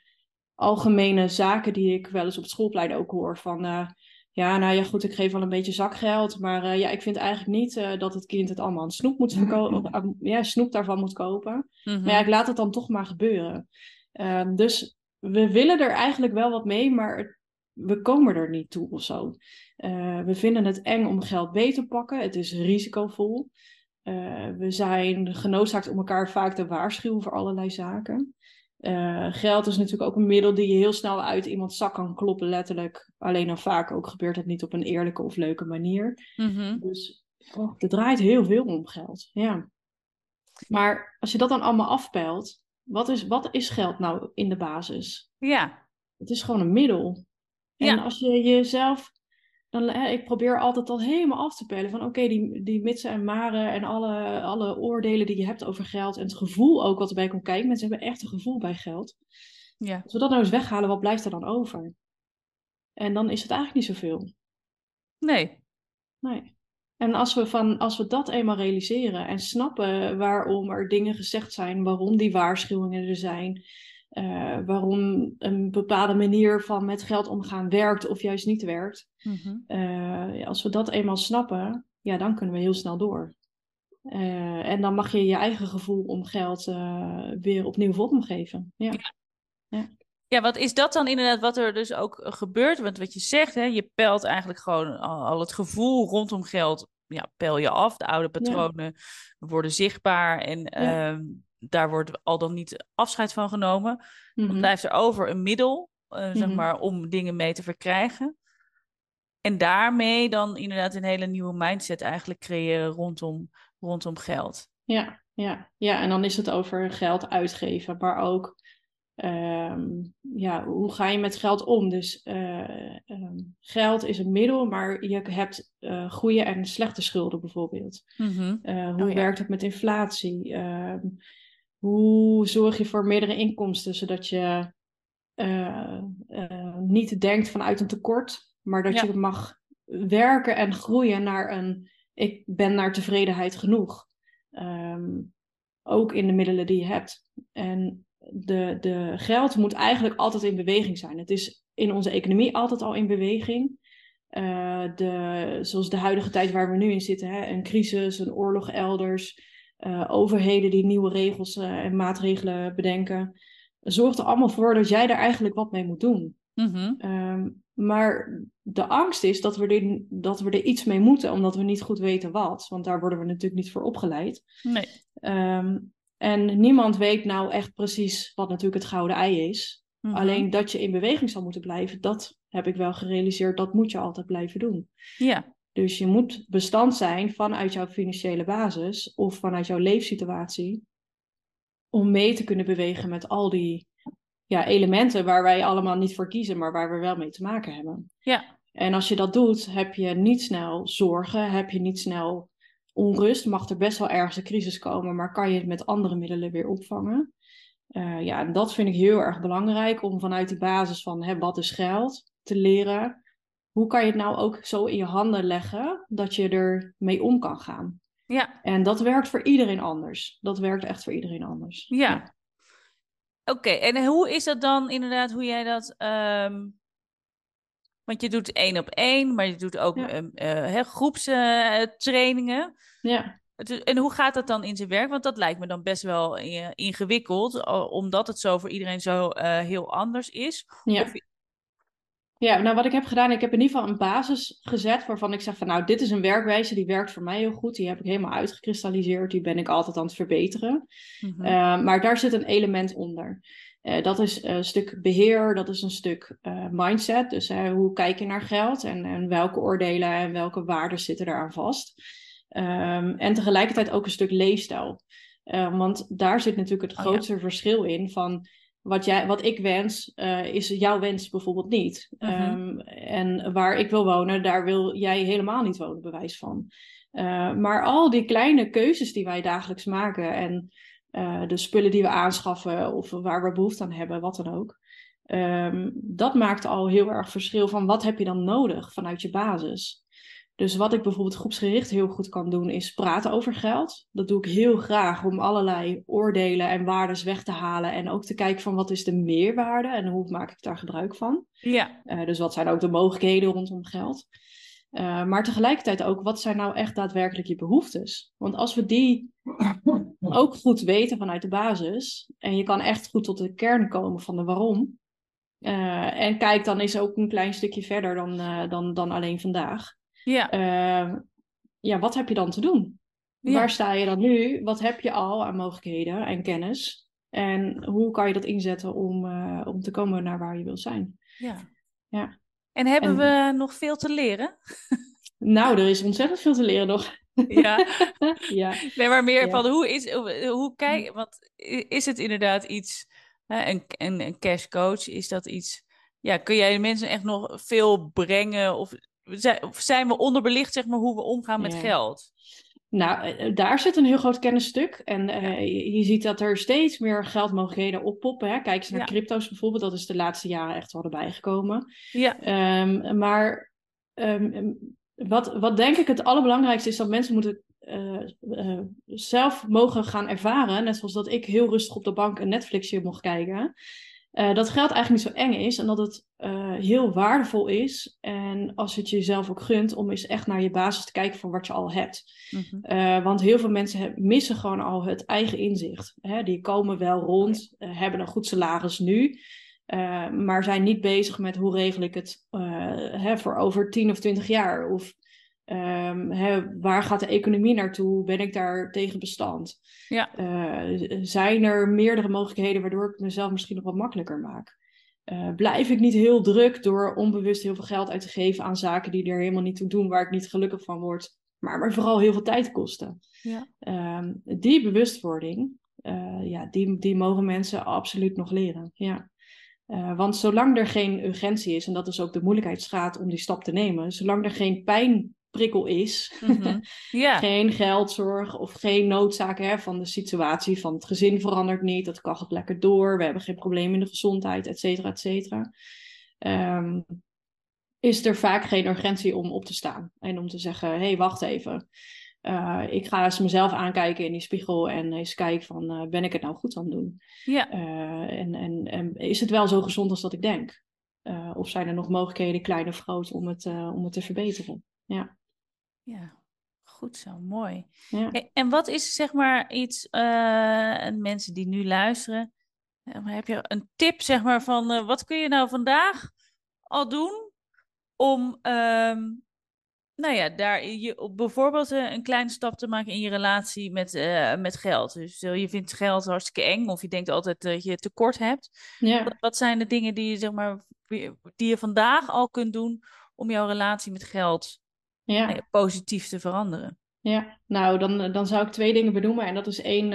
algemene zaken die ik wel eens op het schoolplein ook hoor. Van, uh, ja, nou ja, goed, ik geef wel een beetje zakgeld. Maar uh, ja, ik vind eigenlijk niet dat het kind het allemaal aan snoep, moet verkopen, ja, snoep daarvan moet kopen. Mm -hmm. Maar ja, ik laat het dan toch maar gebeuren. dus we willen er eigenlijk wel wat mee, maar we komen er niet toe of zo. Uh, we vinden het eng om geld beter te pakken. Het is risicovol. Uh, we zijn genoodzaakt om elkaar vaak te waarschuwen voor allerlei zaken. Uh, geld is natuurlijk ook een middel die je heel snel uit iemands zak kan kloppen, letterlijk. Alleen dan vaak ook gebeurt het niet op een eerlijke of leuke manier. Mm-hmm. Dus oh, er draait heel veel om geld. Ja. Maar als je dat dan allemaal afpelt, wat is, wat is geld nou in de basis? Ja. Het is gewoon een middel. En ja. als je jezelf. Dan, hè, ik probeer altijd al helemaal af te pellen van oké, okay, die, die mitsen en maren en alle, alle oordelen die je hebt over geld en het gevoel ook wat erbij komt kijken. Mensen hebben echt een gevoel bij geld. Ja. Als we dat nou eens weghalen, wat blijft er dan over? En dan is het eigenlijk niet zoveel. Nee. Nee. En als we, van, als we dat eenmaal realiseren en snappen waarom er dingen gezegd zijn, waarom die waarschuwingen er zijn, uh, waarom een bepaalde manier van met geld omgaan werkt of juist niet werkt, mm-hmm. uh, als we dat eenmaal snappen, ja, dan kunnen we heel snel door. Uh, en dan mag je je eigen gevoel om geld weer opnieuw vorm geven. Ja. ja. ja. Ja, wat is dat dan inderdaad wat er dus ook gebeurt? Want wat je zegt, hè, je pelt eigenlijk gewoon al, het gevoel rondom geld, ja, pel je af. De oude patronen ja. worden zichtbaar en ja. um, daar wordt al dan niet afscheid van genomen. Dan blijft er over een middel, uh, mm-hmm. zeg maar, om dingen mee te verkrijgen. En daarmee dan inderdaad een hele nieuwe mindset eigenlijk creëren rondom, rondom geld. Ja, ja, ja, en dan is het over geld uitgeven, maar ook Um, ja, hoe ga je met geld om? Dus uh, um, geld is een middel, maar je hebt uh, goede en slechte schulden bijvoorbeeld. Mm-hmm. Uh, hoe oh, ja. werkt het met inflatie? Um, hoe zorg je voor meerdere inkomsten, zodat je niet denkt vanuit een tekort, maar dat Ja. je mag werken en groeien naar een ik ben naar tevredenheid genoeg. Ehm, ook in de middelen die je hebt. En de, de geld moet eigenlijk altijd in beweging zijn. Het is in onze economie altijd al in beweging. Eh, de, zoals de huidige tijd waar we nu in zitten, hè, een crisis, een oorlog elders, eh, overheden die nieuwe regels eh, en maatregelen bedenken, zorgt er allemaal voor dat jij daar eigenlijk wat mee moet doen. Mhm. Ehm, maar de angst is dat we, er, dat we er iets mee moeten, omdat we niet goed weten wat. Want daar worden we natuurlijk niet voor opgeleid. Nee. Ehm, en niemand weet nou echt precies wat natuurlijk het gouden ei is. Mhm. Alleen dat je in beweging zal moeten blijven, dat heb ik wel gerealiseerd. Dat moet je altijd blijven doen. Ja. Dus je moet bestand zijn vanuit jouw financiële basis of vanuit jouw leefsituatie. Om mee te kunnen bewegen met al die ja, elementen waar wij allemaal niet voor kiezen, maar waar we wel mee te maken hebben. Ja. En als je dat doet, heb je niet snel zorgen, heb je niet snel onrust. Mag er best wel ergens een crisis komen, maar kan je het met andere middelen weer opvangen. Eh, ja, en dat vind ik heel erg belangrijk om vanuit die basis van hè, wat is geld te leren. Hoe kan je het nou ook zo in je handen leggen dat je er mee om kan gaan? Ja. En dat werkt voor iedereen anders. Dat werkt echt voor iedereen anders. Ja. Oké, en hoe is dat dan inderdaad, hoe jij dat... ehm, Want je doet één op één, maar je doet ook Ja. eh, hè, groepstrainingen. Ja. En hoe gaat dat dan in zijn werk? Want dat lijkt me dan best wel eh, ingewikkeld, omdat het zo voor iedereen zo eh, heel anders is. Ja. Of- Ja, nou wat ik heb gedaan, ik heb in ieder geval een basis gezet waarvan ik zeg van nou, dit is een werkwijze die werkt voor mij heel goed. Die heb ik helemaal uitgekristalliseerd, die ben ik altijd aan het verbeteren. Mhm. Eh, maar daar zit een element onder. Eh, dat is een stuk beheer, dat is een stuk eh, mindset. Dus eh, hoe kijk je naar geld en, en welke oordelen en welke waarden zitten eraan vast. Ehm, en tegelijkertijd ook een stuk leefstijl. Eh, want daar zit natuurlijk het Oh ja. grootste verschil in van wat, jij, wat ik wens, is jouw wens bijvoorbeeld niet. Mhm. Ehm, en waar ik wil wonen, daar wil jij helemaal niet wonen, bewijs van. Maar al die kleine keuzes die wij dagelijks maken en eh, de spullen die we aanschaffen of waar we behoefte aan hebben, wat dan ook. ehm, dat maakt al heel erg verschil van wat heb je dan nodig vanuit je basis. Dus wat ik bijvoorbeeld groepsgericht heel goed kan doen, is praten over geld. Dat doe ik heel graag om allerlei oordelen en waardes weg te halen. En ook te kijken van wat is de meerwaarde en hoe maak ik daar gebruik van. Ja, Eh, dus wat zijn ook de mogelijkheden rondom geld. Eh, maar tegelijkertijd ook, wat zijn nou echt daadwerkelijk je behoeftes? Want als we die ook goed weten vanuit de basis, en je kan echt goed tot de kern komen van de waarom. eh, en kijk, dan is ook een klein stukje verder dan, eh, dan, dan alleen vandaag. ja, Eh, ja, wat heb je dan te doen? Ja. Waar sta je dan nu? Wat heb je al aan mogelijkheden en kennis? En hoe kan je dat inzetten om, om te komen naar waar je wil zijn? ja. Ja. En hebben En- we nog veel te leren? Nou, er is ontzettend veel te leren nog. Ja, ja. nee, maar meer Ja. van hoe is, hoe, hoe kijk, want is het inderdaad iets, een, een, een cash coach, is dat iets, ja, kun jij de mensen echt nog veel brengen of zijn, we onderbelicht, zeg maar, hoe we omgaan met Ja. geld? Nou, eh, daar zit een heel groot kennisstuk. En eh, je, ziet dat er steeds meer geldmogelijkheden oppoppen. Hè? Kijk eens naar Ja. crypto's bijvoorbeeld. Dat is de laatste jaren echt wel erbij gekomen. Ja, Ehm, maar ehm, wat, wat denk ik het allerbelangrijkste is dat mensen moeten eh, eh, zelf mogen gaan ervaren. Net zoals dat ik heel rustig op de bank een Netflixje mocht kijken. eh, dat geld eigenlijk niet zo eng is en dat het heel waardevol is. En als je het jezelf ook gunt om eens echt naar je basis te kijken van wat je al hebt. mhm. Want heel veel mensen missen gewoon al het eigen inzicht. Hè? Die komen wel rond, hebben een goed salaris nu, eh, maar zijn niet bezig met hoe regel ik het eh, hè, voor over 10 of 20 jaar. Of ehm, hè, waar gaat de economie naartoe? Ben ik daar tegen bestand? Ja. Eh, zijn er meerdere mogelijkheden waardoor ik mezelf misschien nog wat makkelijker maak? Blijf ik niet heel druk door onbewust heel veel geld uit te geven aan zaken die er helemaal niet toe doen, waar ik niet gelukkig van word, maar, maar vooral heel veel tijd kosten? Ja. Ehm, die bewustwording, ja, die, die mogen mensen absoluut nog leren. Ja. Eh, want zolang er geen urgentie is, en dat is ook de moeilijkheidsgraad om die stap te nemen, zolang er geen pijn prikkel is. Mhm. Geen geldzorg of geen noodzaak hè, van de situatie van het gezin verandert niet. Dat kan gaat lekker door. We hebben geen probleem in de gezondheid, et cetera, et cetera. Ehm, is er vaak geen urgentie om op te staan. En om te zeggen, hé, hey, wacht even. Uh, ik ga eens mezelf aankijken in die spiegel en eens kijken van, uh, ben ik het nou goed aan het doen? Ja. Uh, en, en, en, is het wel zo gezond als dat ik denk? of zijn er nog mogelijkheden, klein of groot, om het, om het te verbeteren? Ja. Ja, goed zo, mooi. Ja. En wat is zeg maar iets, en mensen die nu luisteren, heb je een tip zeg maar van, wat kun je nou vandaag al doen om um, nou ja, daar je, bijvoorbeeld uh, een kleine stap te maken in je relatie met, uh, met geld. Dus uh, je vindt geld hartstikke eng of je denkt altijd dat je tekort hebt. Ja. Wat, wat, zijn de dingen die je, zeg maar, die je vandaag al kunt doen om jouw relatie met geld ja. Nou positief te veranderen? Ja, nou dan, dan zou ik twee dingen benoemen. En dat is één,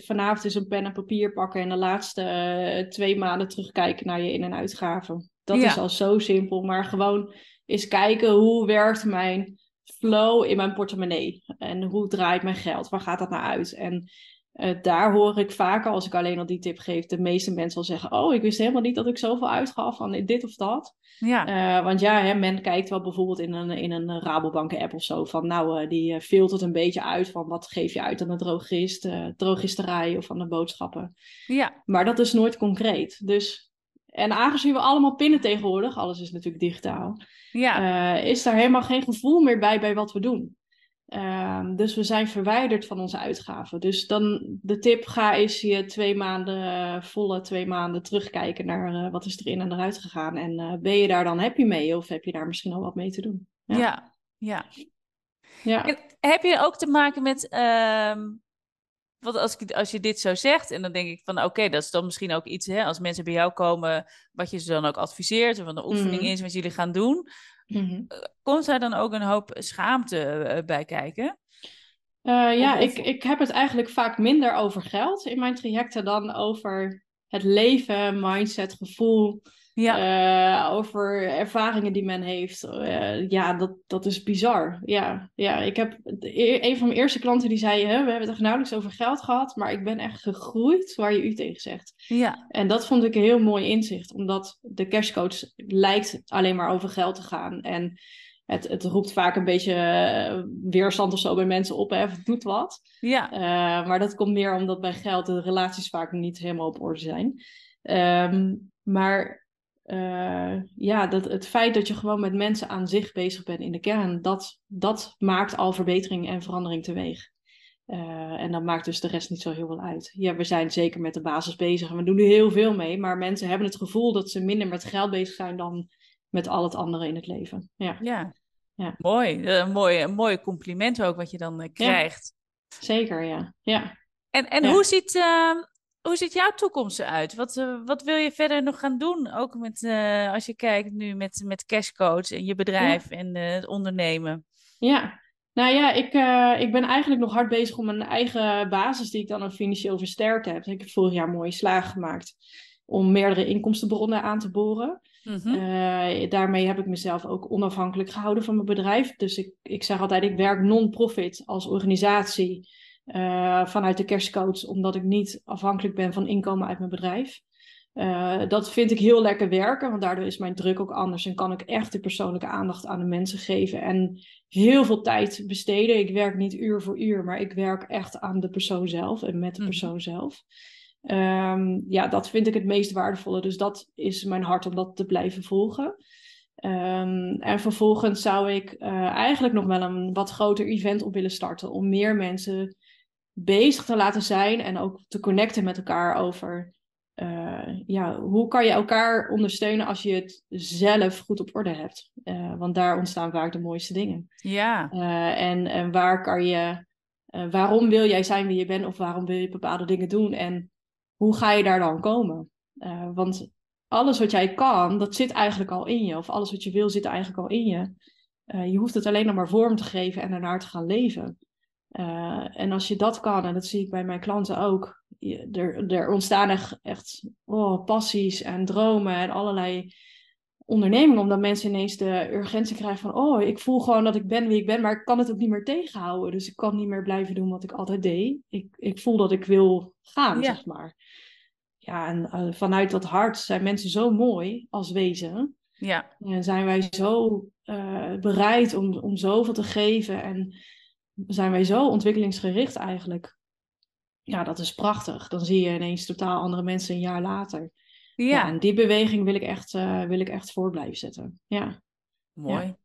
vanavond is een pen en papier pakken en de laatste twee maanden terugkijken naar je in- en uitgaven. Dat Ja. is al zo simpel, maar gewoon eens kijken hoe werkt mijn flow in mijn portemonnee en hoe draait mijn geld, waar gaat dat naar uit? En eh, daar hoor ik vaker, als ik alleen al die tip geef, de meeste mensen al zeggen: Oh, ik wist helemaal niet dat ik zoveel uitgaf aan dit of dat. Ja, Eh, want ja, hè, men kijkt wel bijvoorbeeld in een, in een Rabobank-app of zo van, nou, eh, die filtert een beetje uit van wat geef je uit aan de drogist, drogisterij of aan de boodschappen. ja, Maar dat is nooit concreet. Dus, en aangezien we allemaal pinnen tegenwoordig, alles is natuurlijk digitaal, ja, eh, is daar helemaal geen gevoel meer bij bij wat we doen. Ehm, dus we zijn verwijderd van onze uitgaven. Dus dan de tip, ga eens je twee maanden, eh, volle twee maanden terugkijken naar eh, wat is erin en eruit gegaan. En ben je daar dan happy mee of heb je daar misschien al wat mee te doen? ja, Ja. ja. Ja, En heb je ook te maken met, ehm want als, ik, als je dit zo zegt, en dan denk ik van oké, dat is dan misschien ook iets, hè, als mensen bij jou komen, wat je ze dan ook adviseert, of wat een oefening Mhm. is wat jullie gaan doen, Mhm. komt daar dan ook een hoop schaamte eh, bij kijken? Eh, ja Of- ik, ik heb het eigenlijk vaak minder over geld in mijn trajecten dan over het leven, mindset, gevoel. Ja, Eh, over ervaringen die men heeft. Eh, ja, dat, dat is bizar. Ja, ja, ik heb e- een van mijn eerste klanten die zei: Hè, We hebben het echt nauwelijks over geld gehad, maar ik ben echt gegroeid waar je u tegen zegt. ja, En dat vond ik een heel mooi inzicht, omdat de cashcoach lijkt alleen maar over geld te gaan. En het, het roept vaak een beetje eh, weerstand of zo bij mensen op, hè, of het doet wat. ja, Uh, maar dat komt meer omdat bij geld de relaties vaak niet helemaal op orde zijn. Um, maar uh, ja, dat, het feit dat je gewoon met mensen aan zich bezig bent in de kern, dat, dat maakt al verbetering en verandering teweeg. Uh, en dat maakt dus de rest niet zo heel veel uit. Ja, we zijn zeker met de basis bezig en we doen er heel veel mee, maar mensen hebben het gevoel dat ze minder met geld bezig zijn dan met al het andere in het leven. Ja, ja. Ja. Mooi, Eh, een mooi, een mooi compliment ook wat je dan eh, krijgt. zeker, ja. ja. En, en Ja. hoe, ziet, eh, hoe ziet jouw toekomst eruit? Wat, eh, wat wil je verder nog gaan doen? Ook met, eh, als je kijkt nu met, met Cashcoach en je bedrijf en eh, het ondernemen. Ja, nou ja, ik, uh, ik ben eigenlijk nog hard bezig om mijn eigen basis, die ik dan financieel versterkt heb. Ik heb vorig jaar mooie slagen gemaakt om meerdere inkomstenbronnen aan te boren. Mm -hmm. uh, daarmee heb ik mezelf ook onafhankelijk gehouden van mijn bedrijf. Dus ik, ik zeg altijd, ik werk non-profit als organisatie uh, vanuit de cashcoach, omdat ik niet afhankelijk ben van inkomen uit mijn bedrijf. Uh, dat vind ik heel lekker werken, want daardoor is mijn druk ook anders en kan ik echt de persoonlijke aandacht aan de mensen geven en heel veel tijd besteden. Ik werk niet uur voor uur, maar ik werk echt aan de persoon zelf en met de persoon mm -hmm. zelf. Um, ja, dat vind ik het meest waardevolle. Dus dat is mijn hart om dat te blijven volgen. Um, en vervolgens zou ik uh, eigenlijk nog wel een wat groter event op willen starten. Om meer mensen bezig te laten zijn en ook te connecten met elkaar over uh, ja, hoe kan je elkaar ondersteunen als je het zelf goed op orde hebt. Uh, want daar ontstaan vaak de mooiste dingen. Ja. Uh, en, en waar kan je, waarom wil jij zijn wie je bent of waarom wil je bepaalde dingen doen en hoe ga je daar dan komen? Want alles wat jij kan, dat zit eigenlijk al in je. Of alles wat je wil, zit eigenlijk al in je. Je hoeft het alleen nog maar vorm te geven en ernaar te gaan leven. Uh, en als je dat kan, en dat zie ik bij mijn klanten ook, je, er, er ontstaan echt, echt oh, passies en dromen en allerlei onderneming, omdat mensen ineens de urgentie krijgen van, oh, ik voel gewoon dat ik ben wie ik ben, maar ik kan het ook niet meer tegenhouden. Dus ik kan niet meer blijven doen wat ik altijd deed. Ik, ik voel dat ik wil gaan, zeg maar. Ja, en uh, vanuit dat hart zijn mensen zo mooi als wezen. Ja. En zijn wij zo uh, bereid om, om zoveel te geven en zijn wij zo ontwikkelingsgericht eigenlijk. Ja, dat is prachtig. Dan zie je ineens totaal andere mensen een jaar later. Ja. ja en die beweging wil ik echt, uh, wil ik echt voor blijven zetten. Ja. Mooi. Ja.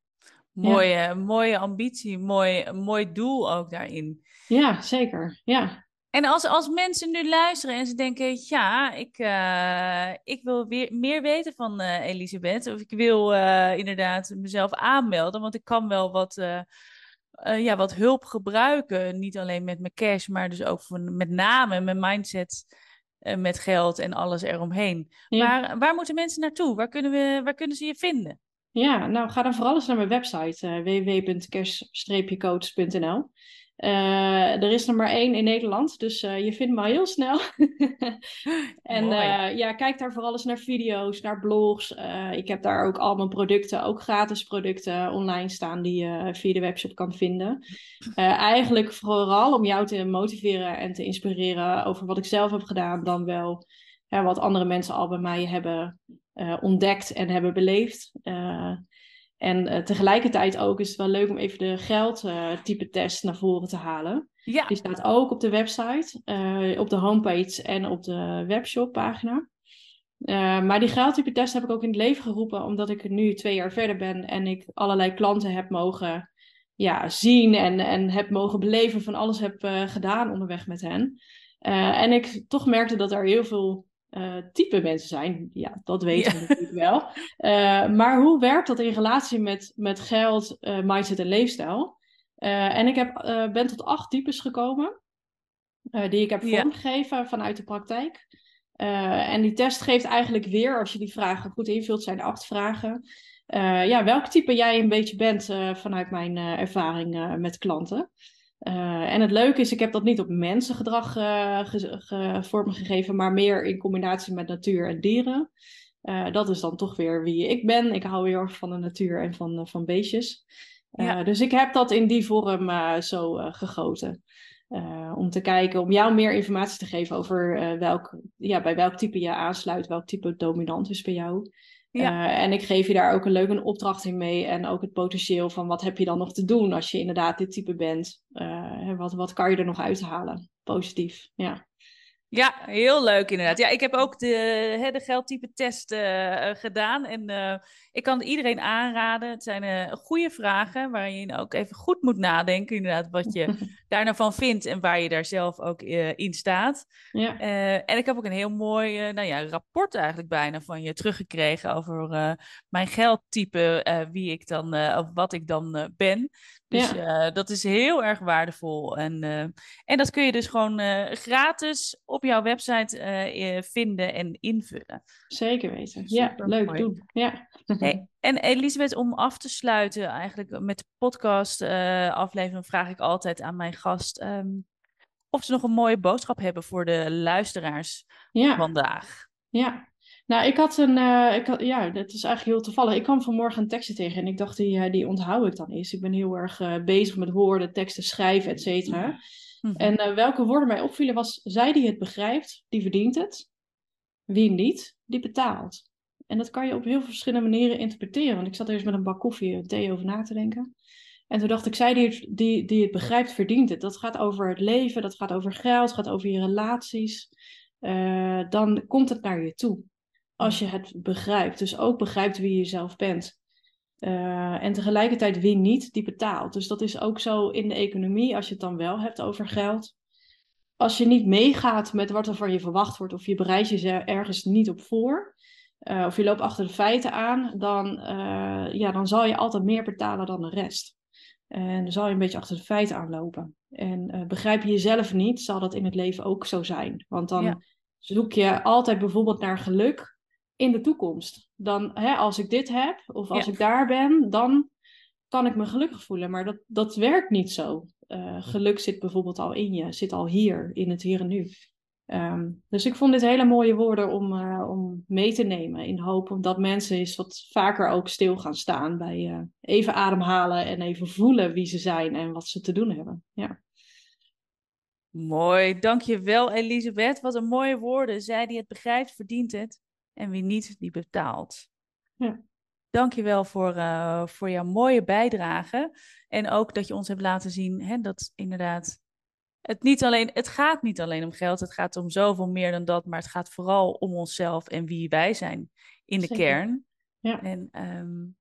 Mooie, mooie ambitie, mooi, mooi doel ook daarin. Ja, zeker. Ja. En als, als mensen nu luisteren en ze denken, ja, ik, uh, ik wil weer meer weten van uh, Elisabeth. Of ik wil inderdaad mezelf aanmelden, want ik kan wel wat, ja, wat hulp gebruiken. Niet alleen met mijn cash, maar dus ook voor, met name mijn mindset met geld en alles eromheen. Ja. Maar waar moeten mensen naartoe? Waar kunnen, we, waar kunnen ze je vinden? Ja, nou ga dan vooral eens naar mijn website www.cash-coach.nl. Uh, er is er maar één in Nederland, dus uh, je vindt me heel snel. en uh, ja, kijk daar vooral eens naar video's, naar blogs. ik heb daar ook al mijn producten, ook gratis producten online staan die je via de webshop kan vinden. eigenlijk vooral om jou te motiveren en te inspireren over wat ik zelf heb gedaan, dan wel wat andere mensen al bij mij hebben ontdekt en hebben beleefd. En uh, tegelijkertijd ook is het wel leuk om even de geldtype uh, test naar voren te halen. Ja. Die staat ook op de website, uh, op de homepage en op de webshop pagina. maar die geldtype test heb ik ook in het leven geroepen, omdat ik nu twee jaar verder ben en ik allerlei klanten heb mogen ja, zien en, en heb mogen beleven van alles heb gedaan onderweg met hen. en ik toch merkte dat er heel veel uh, type mensen zijn. Ja, dat weten we natuurlijk wel. Uh, maar hoe werkt dat in relatie met, met geld, uh, mindset en leefstijl? en ik heb, ben tot acht types gekomen, die ik heb vormgegeven ja. vanuit de praktijk. en die test geeft eigenlijk weer, als je die vragen goed invult, zijn er acht vragen. ja, welk type jij een beetje bent vanuit mijn ervaring met klanten. Uh, en het leuke is, ik heb dat niet op mensengedrag uh, ge vormgegeven, maar meer in combinatie met natuur en dieren. Uh, dat is dan toch weer wie ik ben. Ik hou heel erg van de natuur en van, van beestjes. Ja. Dus ik heb dat in die vorm zo gegoten. om te kijken, om jou meer informatie te geven over welk, ja, bij welk type je aansluit, welk type dominant is bij jou. Ja. Uh, en ik geef je daar ook een leuke opdracht in mee. En ook het potentieel van wat heb je dan nog te doen als je inderdaad dit type bent. Uh, wat, wat kan je er nog uithalen? Positief, ja. Ja, heel leuk inderdaad. Ja, ik heb ook de, hè, de geldtype test uh, gedaan. En ik kan iedereen aanraden. Het zijn uh, goede vragen waar je ook even goed moet nadenken. Inderdaad, wat je daar nou van vindt en waar je daar zelf ook in staat. Ja. en ik heb ook een heel mooi nou ja, rapport eigenlijk bijna van je teruggekregen over mijn geldtype, wie ik dan, of wat ik dan ben. Dus ja. dat is heel erg waardevol. En, en dat kun je dus gewoon gratis op jouw website vinden en invullen. Zeker weten. Super ja, leuk mooi. doen. Ja. Hey, en Elisabeth, om af te sluiten eigenlijk met de podcast aflevering vraag ik altijd aan mijn gast um, of ze nog een mooie boodschap hebben voor de luisteraars ja. vandaag. Ja, nou, ik had een, uh, ik had, ja, dat is eigenlijk heel toevallig. Ik kwam vanmorgen een tekstje tegen en ik dacht, die, uh, die onthoud ik dan eens. Ik ben heel erg uh, bezig met woorden, teksten schrijven, et cetera. Mm -hmm. En welke woorden mij opvielen was, zij die het begrijpt, die verdient het. Wie niet, die betaalt. En dat kan je op heel veel verschillende manieren interpreteren. Want ik zat eerst met een bak koffie en thee over na te denken. En toen dacht ik, zij die die, het begrijpt, verdient het. Dat gaat over het leven, dat gaat over geld, gaat over je relaties. dan komt het naar je toe als je het begrijpt. Dus ook begrijpt wie je zelf bent. Uh, en tegelijkertijd wie niet, die betaalt. Dus dat is ook zo in de economie, als je het dan wel hebt over geld. Als je niet meegaat met wat er van je verwacht wordt, of je bereidt je ergens niet op voor, uh, of je loopt achter de feiten aan, dan, uh, ja, dan zal je altijd meer betalen dan de rest. En dan zal je een beetje achter de feiten aanlopen. En begrijp je jezelf niet, zal dat in het leven ook zo zijn. Want dan ja. zoek je altijd bijvoorbeeld naar geluk in de toekomst. Dan, hè, als ik dit heb, of als ik daar ben, dan kan ik me gelukkig voelen. Maar dat, dat werkt niet zo. Uh, geluk zit bijvoorbeeld al in je, zit al hier, in het hier en nu. Ehm, dus ik vond dit hele mooie woorden om, uh, om mee te nemen. In de hoop dat mensen eens wat vaker ook stil gaan staan bij uh, even ademhalen en even voelen wie ze zijn en wat ze te doen hebben. Ja. Mooi, dankjewel Elisabeth. Wat een mooie woorden. Zij die het begrijpt, verdient het. En wie niet, die betaalt. Ja. Dankjewel voor, uh, voor jouw mooie bijdrage. En ook dat je ons hebt laten zien hè, dat inderdaad het, niet alleen, het gaat niet alleen om geld, het gaat om zoveel meer dan dat, maar het gaat vooral om onszelf en wie wij zijn in de kern. Ja. En um,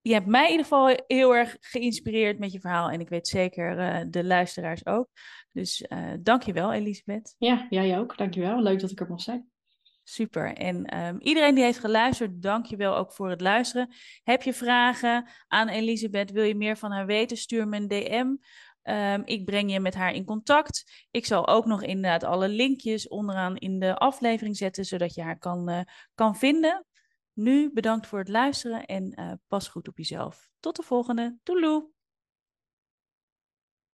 je hebt mij in ieder geval heel erg geïnspireerd met je verhaal en ik weet zeker uh, de luisteraars ook. Dus uh, dankjewel Elisabeth. Ja, jij ook. Dankjewel. Leuk dat ik er mocht zijn. Super. En um, iedereen die heeft geluisterd, dank je wel ook voor het luisteren. Heb je vragen aan Elisabeth? Wil je meer van haar weten? Stuur me een DM. Um, ik breng je met haar in contact. Ik zal ook nog inderdaad alle linkjes onderaan in de aflevering zetten, zodat je haar kan, uh, kan vinden. Nu bedankt voor het luisteren en uh, pas goed op jezelf. Tot de volgende. Doei!